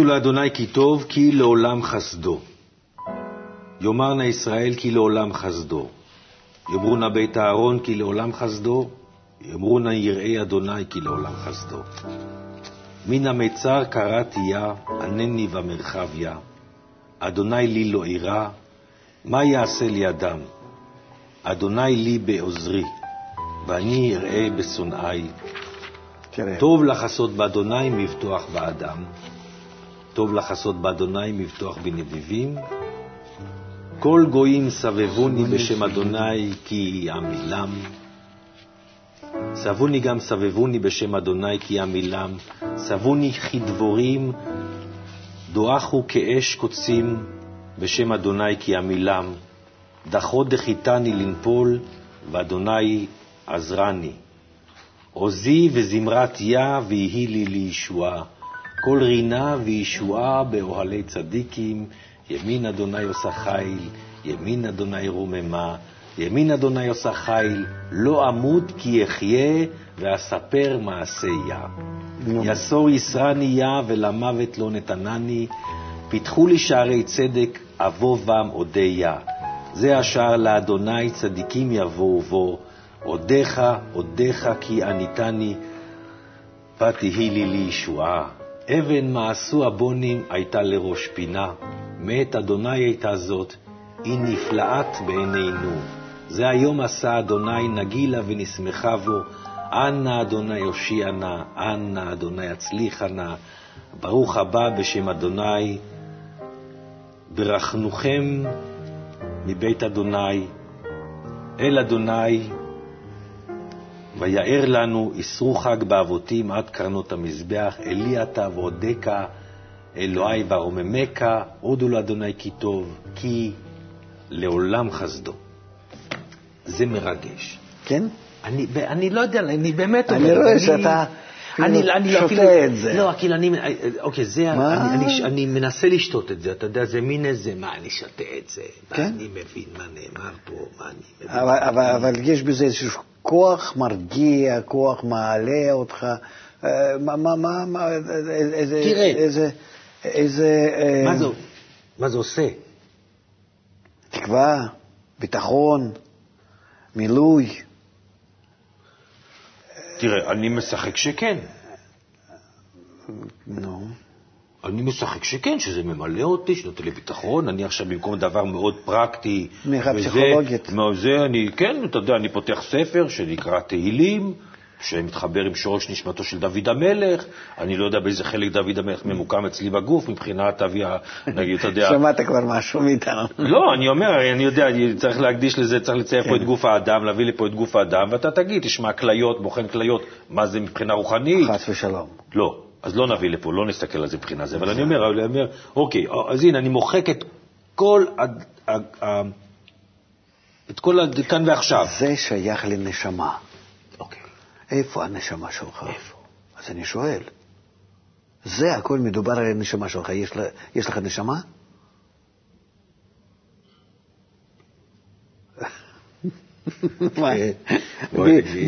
הודו לאדוני כי טוב, כי לעולם חסדו. יאמר נא ישראל כי לעולם חסדו. יאמרו נא בית אהרון כי לעולם חסדו. יאמרו נא יראי אדוני כי לעולם חסדו. מן המצר קראתי יה, ענני במרחביה. אדוני לי לא אירא, מה יעשה לי אדם? אדוני לי בעוזרי, ואני אראה בשונאי. טוב לחסות באדוני מבטוח באדם, טוב לחסות באדוני מבטוח בנדיבים. כל גויים סבבוני בשם אדוני כי עמילם. סבוני גם סבבוני בשם אדוני כי עמילם. סבוני כדבורים, דועכו כאש קוצים בשם אדוני כי עמילם. דחות דחיתני לנפול, ואדוני עזרני. עוזי וזמרת יה ויהי לי לישועה. כל רינה וישועה באוהלי צדיקים, ימין אדוני עושה חיל, ימין אדוני רוממה, ימין אדוני עושה חיל, לא אמות כי אחיה, ואספר מעשיה. יסור ישרני יה, ולמוות לא נתנני, פיתחו לי שערי צדק, אבוא בם אודיה. זה השער לאדוני, צדיקים יבואו בו, עודך, עודך כי עניתני, פתהי לי לישועה. אבן מעשו הבונים הייתה לראש פינה, מאת אדוני הייתה זאת, היא נפלאת בעינינו. זה היום עשה אדוני נגילה ונשמחה בו, אנא אדוני יושיע נא, אנא אדוני הצליחה נא, ברוך הבא בשם אדוני, ברכנוכם מבית אדוני, אל אדוני, ויער לנו, איסרו חג באבותים עד קרנות המזבח, אלי אתה ועודך, אלוהי וארוממך, הודו לאדוני כי טוב, כי לעולם חסדו. זה מרגש. כן? אני, אני לא יודע, אני באמת אני רואה אני, שאתה אני, אני שותה אפילו, את זה. לא, כאילו, אני, אוקיי, זה, אני, אני, אני מנסה לשתות את זה, אתה יודע, זה מין איזה, מה, אני שותה את זה, כן? אני מבין מה נאמר פה, מה אני מבין. אבל, אבל, אבל יש בזה איזשהו כוח מרגיע, כוח מעלה אותך. אה, מה, מה, מה, מה, איזה... תראה. איזה... איזה... אה, מה זה, מה זה עושה? תקווה, ביטחון, מילוי. תראה, אני משחק שכן. נו. אני משחק שכן, שזה ממלא אותי, שנותן לי ביטחון, אני עכשיו במקום דבר מאוד פרקטי. תמיכה פסיכולוגית. זה אני, כן, אתה יודע, אני פותח ספר שנקרא תהילים, שמתחבר עם שורש נשמתו של דוד המלך, אני לא יודע באיזה חלק דוד המלך ממוקם אצלי בגוף, מבחינת אבי, נגיד, אתה יודע... שמעת כבר משהו מאיתנו. לא, אני אומר, אני יודע, אני צריך להקדיש לזה, צריך לצייר פה את כן. גוף האדם, להביא לי פה את גוף האדם, ואתה תגיד, תשמע, כליות, בוחן כליות, מה זה מבחינה רוחנית? חס ושלום. לא, אז לא נביא לפה, לא נסתכל על זה מבחינה זה, אבל אני אומר, אני אומר, אוקיי, אז הנה, אני מוחק את כל... את כל כאן ועכשיו. זה שייך לנשמה. אוקיי. איפה הנשמה שלך? איפה? אז אני שואל. זה הכל מדובר על הנשמה שלך. יש, לה, יש לך נשמה?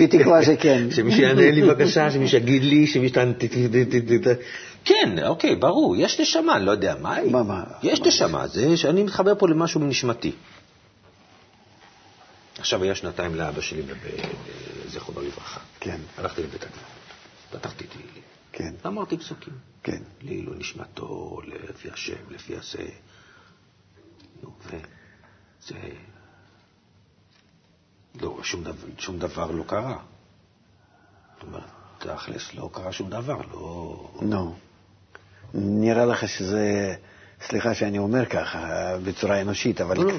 בתקווה שכן. שמישהו יענה לי בבקשה, שמישהו יגיד לי, שמישהו... כן, אוקיי, ברור, יש נשמה, אני לא יודע מה היא. יש נשמה, זה שאני מתחבר פה למשהו נשמתי. עכשיו היה שנתיים לאבא שלי, זיכרונו לברכה. כן. הלכתי לבית הכנסת, פתחתי תהילים. כן. אמרתי פסוקים. כן. לעילוי נשמתו, לפי השם, לפי הזה. נו, וזה... לא, שום דבר, שום דבר לא קרה. זאת אומרת, תכלס לא קרה שום דבר, לא... נו. נראה לך שזה, סליחה שאני אומר ככה, בצורה אנושית, אבל לא, לא.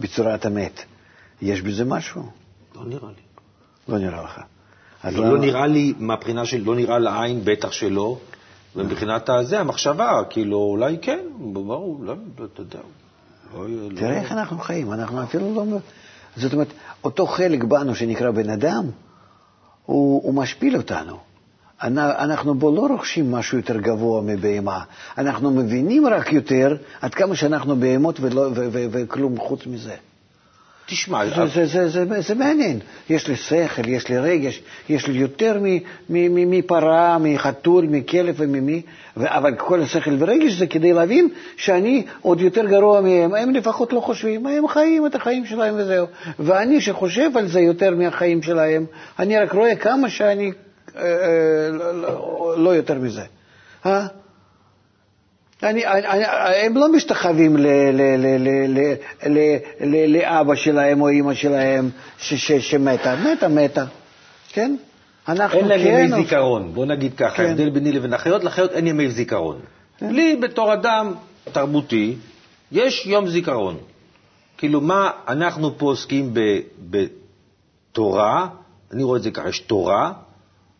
בצורת אמת. יש בזה משהו? לא נראה לי. לא נראה לך. לא, לא נראה לי, מהבחינה של לא נראה לעין, בטח שלא, ומבחינת הזה, המחשבה, כאילו, אולי כן, ברור, לא, אתה יודע. לא, תראה לא... איך אנחנו חיים, אנחנו אפילו לא... זאת אומרת, אותו חלק בנו שנקרא בן אדם, הוא, הוא משפיל אותנו. אנחנו בו לא רוכשים משהו יותר גבוה מבהמה, אנחנו מבינים רק יותר עד כמה שאנחנו בהמות וכלום חוץ מזה. תשמע... זה, זה, זה, זה, זה, מעניין. יש לי שכל, יש לי רגש, יש לי יותר מפרה, מחתול, מכלב וממי, אבל כל השכל ורגש זה כדי להבין שאני עוד יותר גרוע מהם. הם לפחות לא חושבים, הם חיים את החיים שלהם וזהו. ואני שחושב על זה יותר מהחיים שלהם, אני רק רואה כמה שאני אה, אה, לא, לא יותר מזה. אה? אני, אני, הם לא משתחווים ל, ל, ל, ל, ל, ל, לאבא שלהם או אימא שלהם ש, ש, שמתה. מתה, מתה, כן? אנחנו אין להם כן ימי זיכרון, בוא נגיד ככה, כן. ההבדל ביני לבין החיות, לחיות אין ימי זיכרון. כן. לי, בתור אדם תרבותי, יש יום זיכרון. כאילו, מה אנחנו פה עוסקים בתורה, אני רואה את זה ככה, יש תורה,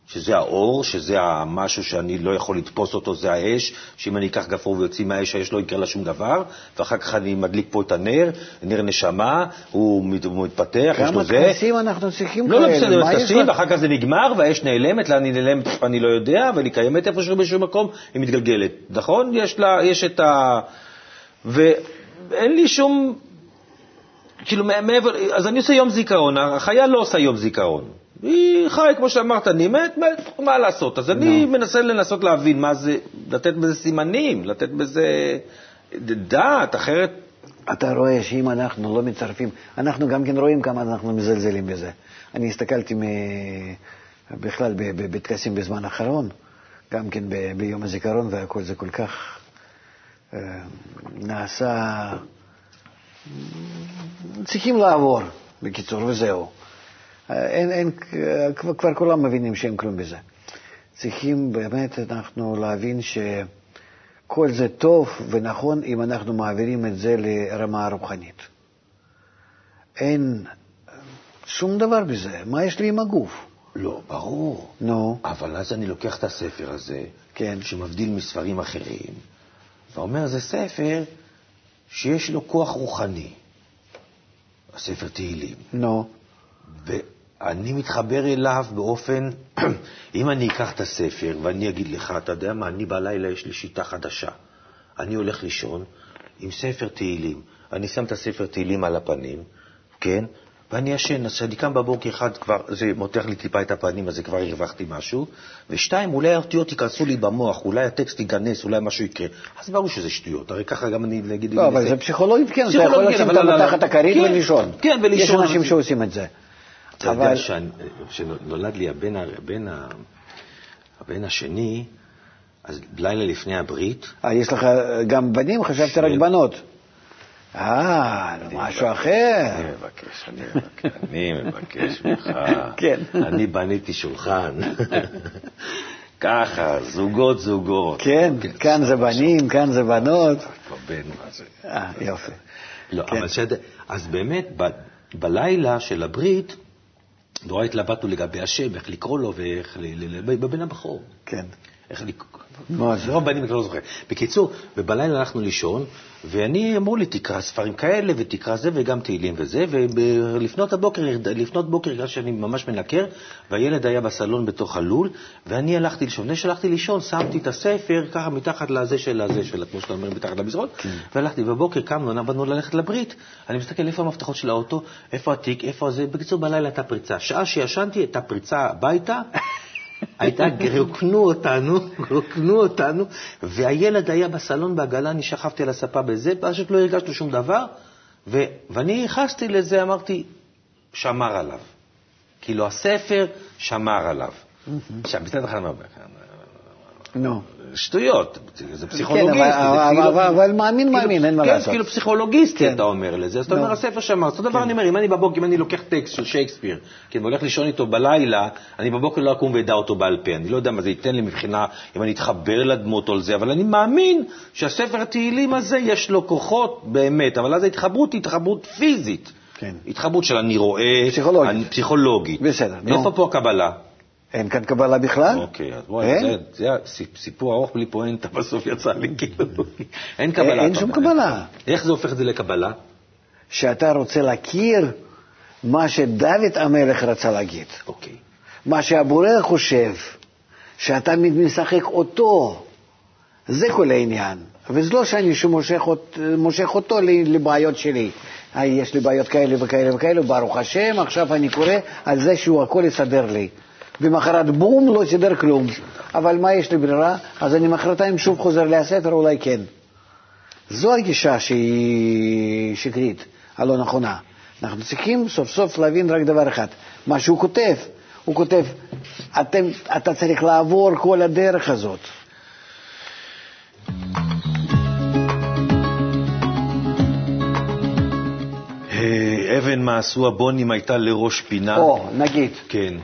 שזה האור, שזה המשהו שאני לא יכול לתפוס אותו, זה האש, שאם אני אקח גפרור ויוציא מהאש, האש לא יקרה לה שום דבר, ואחר כך אני מדליק פה את הנר, נר נשמה, הוא מתפתח, יש לו זה. כמה כנסים אנחנו צריכים כאלה? לא, לא, בסדר, טקסים, ואחר כך זה נגמר, והאש נעלמת, לאן היא נעלמת, אני לא יודע, אבל היא קיימת איפשהו באיזשהו מקום, היא מתגלגלת, נכון? יש לה, יש את ה... ואין לי שום... כאילו, מעבר, אז אני עושה יום זיכרון, החיה לא עושה יום זיכרון. היא חי, כמו שאמרת, אני מת, מת, מה לעשות? אז אני no. מנסה לנסות להבין מה זה, לתת בזה סימנים, לתת בזה דעת, אחרת... אתה רואה שאם אנחנו לא מצרפים, אנחנו גם כן רואים כמה אנחנו מזלזלים בזה. אני הסתכלתי מ... בכלל בטקסים בזמן האחרון, גם כן ב... ביום הזיכרון, והכל זה כל כך אה, נעשה... צריכים לעבור, בקיצור, וזהו. אין, אין, כבר, כבר כולם מבינים שאין כלום בזה. צריכים באמת אנחנו להבין שכל זה טוב ונכון אם אנחנו מעבירים את זה לרמה הרוחנית. אין שום דבר בזה. מה יש לי עם הגוף? לא, ברור. נו. No. אבל אז אני לוקח את הספר הזה, כן. שמבדיל מספרים אחרים, ואומר, זה ספר שיש לו כוח רוחני. הספר תהילים. נו. No. אני מתחבר אליו באופן, אם אני אקח את הספר ואני אגיד לך, אתה יודע מה, אני בלילה יש לי שיטה חדשה. אני הולך לישון עם ספר תהילים. אני שם את הספר תהילים על הפנים, כן? ואני ישן, אז כשאני קם בבוקר אחד כבר, זה מותח לי טיפה את הפנים, אז זה כבר הרווחתי משהו, ושתיים, אולי האותיות ייכנסו לי במוח, אולי הטקסט ייכנס, אולי משהו יקרה. אז ברור שזה שטויות, הרי ככה גם אני אגיד... לא, אבל זה פסיכולוגית, כן, אתה יכול לשים אותם מתחת הכרית כן, ולישון. כן, ולישון. יש אנשים שעושים את זה. אתה אבל... יודע כשנולד לי הבן, הבן, הבן השני, אז לילה לפני הברית... אה, יש לך גם בנים? חשבתי ש... רק בנות. אה, משהו אחר. אני מבקש, אני מבקש, אני מבקש ממך. כן. אני בניתי שולחן. ככה, זוגות זוגות. כן, כאן זה בנים, כאן זה בנות. בן, מה זה? אה, יופי. לא, כן. אבל. אז באמת, בלילה של הברית, נורא התלבטנו לגבי השם, איך לקרוא לו ואיך, בבן הבכור. כן. איך לקרוא, מה זה? רוב בנים, אני לא זוכר. בקיצור, ובלילה הלכנו לישון, ואני, אמרו לי, תקרא ספרים כאלה, ותקרא זה, וגם תהילים וזה, ולפנות הבוקר, לפנות בוקר, בגלל שאני ממש מנקר, והילד היה בסלון בתוך הלול, ואני הלכתי לישון. לפני שהלכתי לישון, שמתי את הספר ככה מתחת לזה של הזה, של, כמו שאתה אומר, מתחת למזרון, כן. והלכתי, בבוקר קמנו, באנו ללכת לברית, אני מסתכל איפה המפתחות של האוטו, איפה התיק, איפה זה, בקיצור, בלילה הייתה פריצה. שעה שישנתי, הייתה פריצה הביתה, הייתה, רוקנו אותנו, רוקנו אותנו, והילד היה בסלון בעגלה, אני שכבתי על הספה בזה, פשוט לא הרגשנו שום דבר, ו, ואני ייחסתי לזה, אמרתי, שמר עליו. כאילו, הספר שמר עליו. עכשיו, מצד אחד, נו. שטויות, זה פסיכולוגיסט. כן, אבל מאמין מאמין, אין מה כן, לעשות. כאילו פסיכולוגיסט כן. אתה אומר לזה, אז אתה אומר, הספר שמר. אותו דבר אני אומר, אם אני בבוקר, אם אני לוקח טקסט של שייקספיר, כי אני הולך לישון איתו בלילה, אני בבוקר לא אקום ואדע אותו בעל פה. אני לא יודע מה זה ייתן לי מבחינה, אם אני אתחבר לדמות או לזה, אבל אני מאמין שהספר התהילים הזה יש לו כוחות באמת, אבל אז ההתחברות היא התחברות פיזית. כן. התחברות של אני רואה, פסיכולוגית. בסדר. איפה פה הקבלה? אין כאן קבלה בכלל? אוקיי, אז בואי, זה, זה סיפור ארוך בלי פואנטה, בסוף יצא לי כאילו, אין קבלה. אין שום קבלה. איך זה הופך את זה לקבלה? שאתה רוצה להכיר מה שדוד המלך רצה להגיד. זה כל העניין. וזה לא שאני מושך אותו לבעיות שלי. יש לי בעיות כאלה וכאלה וכאלה, ברוך השם, עכשיו אני קורא על זה שהוא הכל יסדר לי. במחרת בום, לא יסדר כלום. אבל מה יש לי ברירה? אז אני מחרתיים שוב חוזר לספר, אולי כן. זו הגישה שהיא שקרית, הלא נכונה. אנחנו צריכים סוף סוף להבין רק דבר אחד, מה שהוא כותב, הוא כותב, אתם, אתה צריך לעבור כל הדרך הזאת. אה, אבן מה עשו הבונים הייתה לראש פינה. או, נגיד. כן.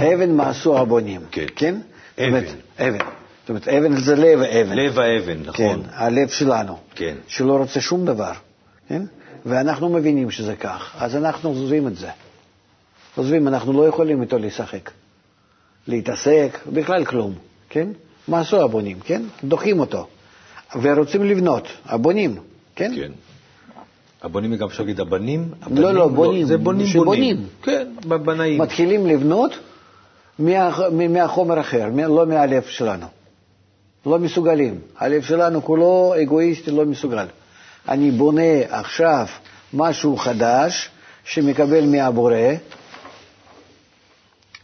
אבן מה עשו הבונים. כן. כן? אבן. זאת אומרת, אבן. זאת אומרת, אבן זה לב האבן. לב האבן, נכון. כן, הלב שלנו. כן. שלא רוצה שום דבר. כן? ואנחנו מבינים שזה כך, אז אנחנו עוזבים את זה. עוזבים, אנחנו לא יכולים איתו לשחק, להתעסק, בכלל כלום, כן? מה עשו הבונים, כן? דוחים אותו. ורוצים לבנות, הבונים, כן? כן. הבונים גם אפשר להגיד הבנים? לא, לא, בונים. זה בונים שבונים. בונים. כן, בנאים. מתחילים לבנות מה, מהחומר אחר, לא מהלב שלנו. לא מסוגלים. הלב שלנו כולו אגואיסטי, לא מסוגל. אני בונה עכשיו משהו חדש שמקבל מהבורא,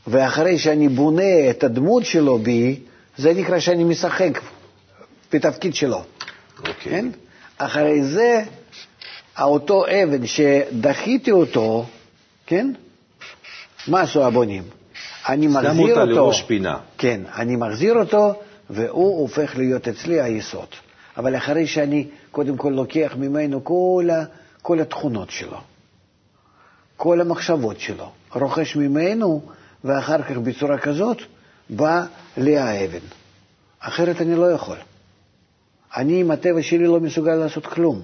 ואחרי שאני בונה את הדמות שלו בי, זה נקרא שאני משחק בתפקיד שלו. אוקיי. כן? אחרי זה, אותו אבן שדחיתי אותו, כן? מה עשו הבונים? אני מחזיר אותו. שם אותה לראש פינה. כן, אני מחזיר אותו, והוא הופך להיות אצלי היסוד. אבל אחרי שאני קודם כל לוקח ממנו כל, ה, כל התכונות שלו, כל המחשבות שלו, רוכש ממנו, ואחר כך בצורה כזאת בא לי האבן. אחרת אני לא יכול. אני עם הטבע שלי לא מסוגל לעשות כלום.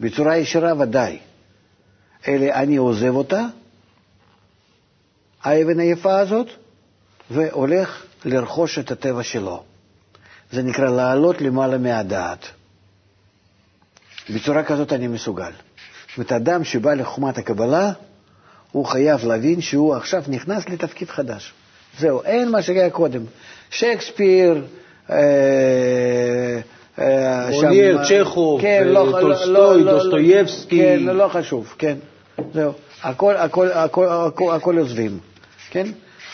בצורה ישירה ודאי. אלא אני עוזב אותה, האבן היפה הזאת, והולך לרכוש את הטבע שלו. זה נקרא לעלות למעלה מהדעת. בצורה כזאת אני מסוגל. זאת אומרת, אדם שבא לחוכמת הקבלה, הוא חייב להבין שהוא עכשיו נכנס לתפקיד חדש. זהו, אין מה שהיה קודם. שייקספיר, אה, אה, מוניאל, צ'כוב, כן, לא, טולסטוי, לא, לא, דוסטויבסקי. כן, לא חשוב, כן. זהו, הכל, הכל, הכל, הכל, הכל עוזבים, כן?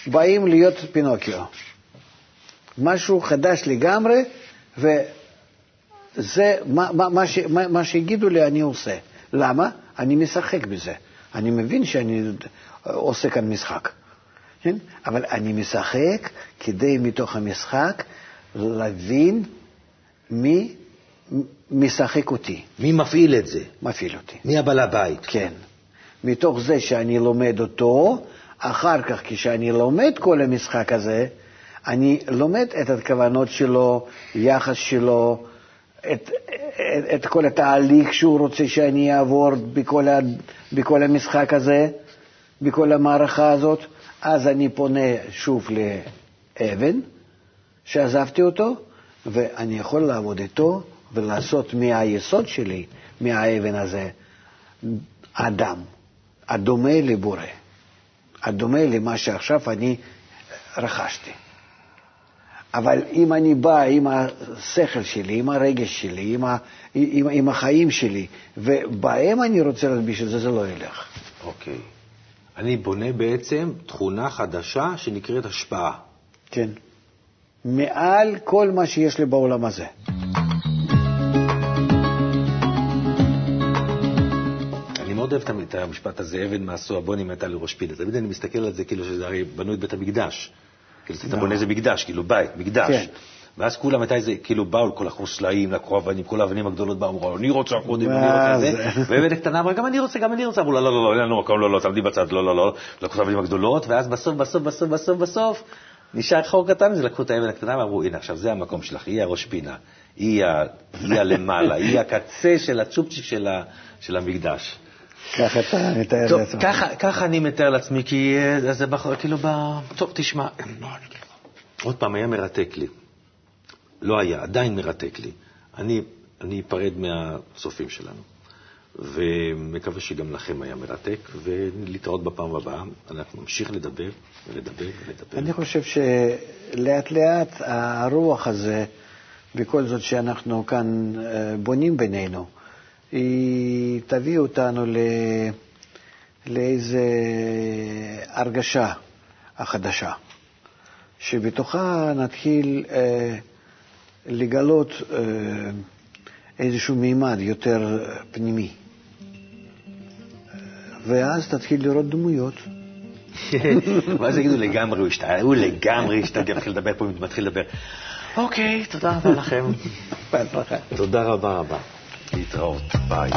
באים להיות פינוקיו. משהו חדש לגמרי, וזה, מה, מה, מה, ש, מה, מה שיגידו לי אני עושה. למה? אני משחק בזה. אני מבין שאני עושה כאן משחק, כן? אבל אני משחק כדי מתוך המשחק להבין מי משחק אותי. מי מפעיל את זה? מפעיל אותי. מי הבעל הבית? כן. מתוך זה שאני לומד אותו, אחר כך כשאני לומד כל המשחק הזה, אני לומד את הכוונות שלו, יחס שלו, את, את, את כל התהליך שהוא רוצה שאני אעבור בכל, ה, בכל המשחק הזה, בכל המערכה הזאת, אז אני פונה שוב לאבן, שעזבתי אותו, ואני יכול לעבוד איתו ולעשות מהיסוד שלי, מהאבן הזה, אדם, הדומה לבורא, הדומה למה שעכשיו אני רכשתי. אבל אם אני בא עם השכל שלי, עם הרגש שלי, עם, ה, עם, עם החיים שלי, ובהם אני רוצה להלביש את זה, זה לא ילך. אוקיי. אני בונה בעצם תכונה חדשה שנקראת השפעה. כן. מעל כל מה שיש לי בעולם הזה. מאוד אוהב את המשפט הזה, אבן מעשו הבונים הייתה לראש פינה. תמיד אני מסתכל על זה כאילו שזה הרי בנו את בית המקדש. כאילו, אתה בונה איזה מקדש, כאילו בית, מקדש. כן. ואז כולם, מתי זה, כאילו באו כל החוסלאים, לקחו אבנים, כל האבנים הגדולות באו, אמרו, אני רוצה קודם, אני רוצה זה? זה. ואבן הקטנה אמרה, גם אני רוצה, גם אני רוצה. אמרו, לא, לא, לא, אין לנו מקום, לא, לא, תעמדי בצד, לא, לא, לא. לקחו את האבנים הגדולות, ואז בסוף, בסוף, בסוף, בסוף, בסוף, נשאר חור קטן, אז לקחו את האבן הקטנה ואמרו, הנה, עכשיו זה המקום שלך, היא הראש פינה, היא הלמעלה, היא הקצה של הצ'ופצ'יק של המקדש. ככה אתה מתאר טוב, לעצמך. ככה, ככה אני מתאר לעצמי, כי אה, זה בחור, כאילו, ב... טוב, תשמע, עוד פעם, היה מרתק לי. לא היה, עדיין מרתק לי. אני, אני אפרד מהצופים שלנו, ומקווה שגם לכם היה מרתק, ולהתראות בפעם הבאה. אנחנו נמשיך לדבר ולדבר ולדבר. אני חושב שלאט לאט הרוח הזה בכל זאת שאנחנו כאן אה, בונים בינינו, היא תביא אותנו ל... לאיזו הרגשה החדשה, שבתוכה נתחיל אה, לגלות אה, איזשהו מימד יותר פנימי. ואז תתחיל לראות דמויות. ואז יגידו לגמרי, הוא השתגע, הוא לגמרי השתגע, מתחיל לדבר פה, מתחיל לדבר. אוקיי, תודה רבה לכם. בהצלחה. תודה רבה רבה. להתראות, ביי.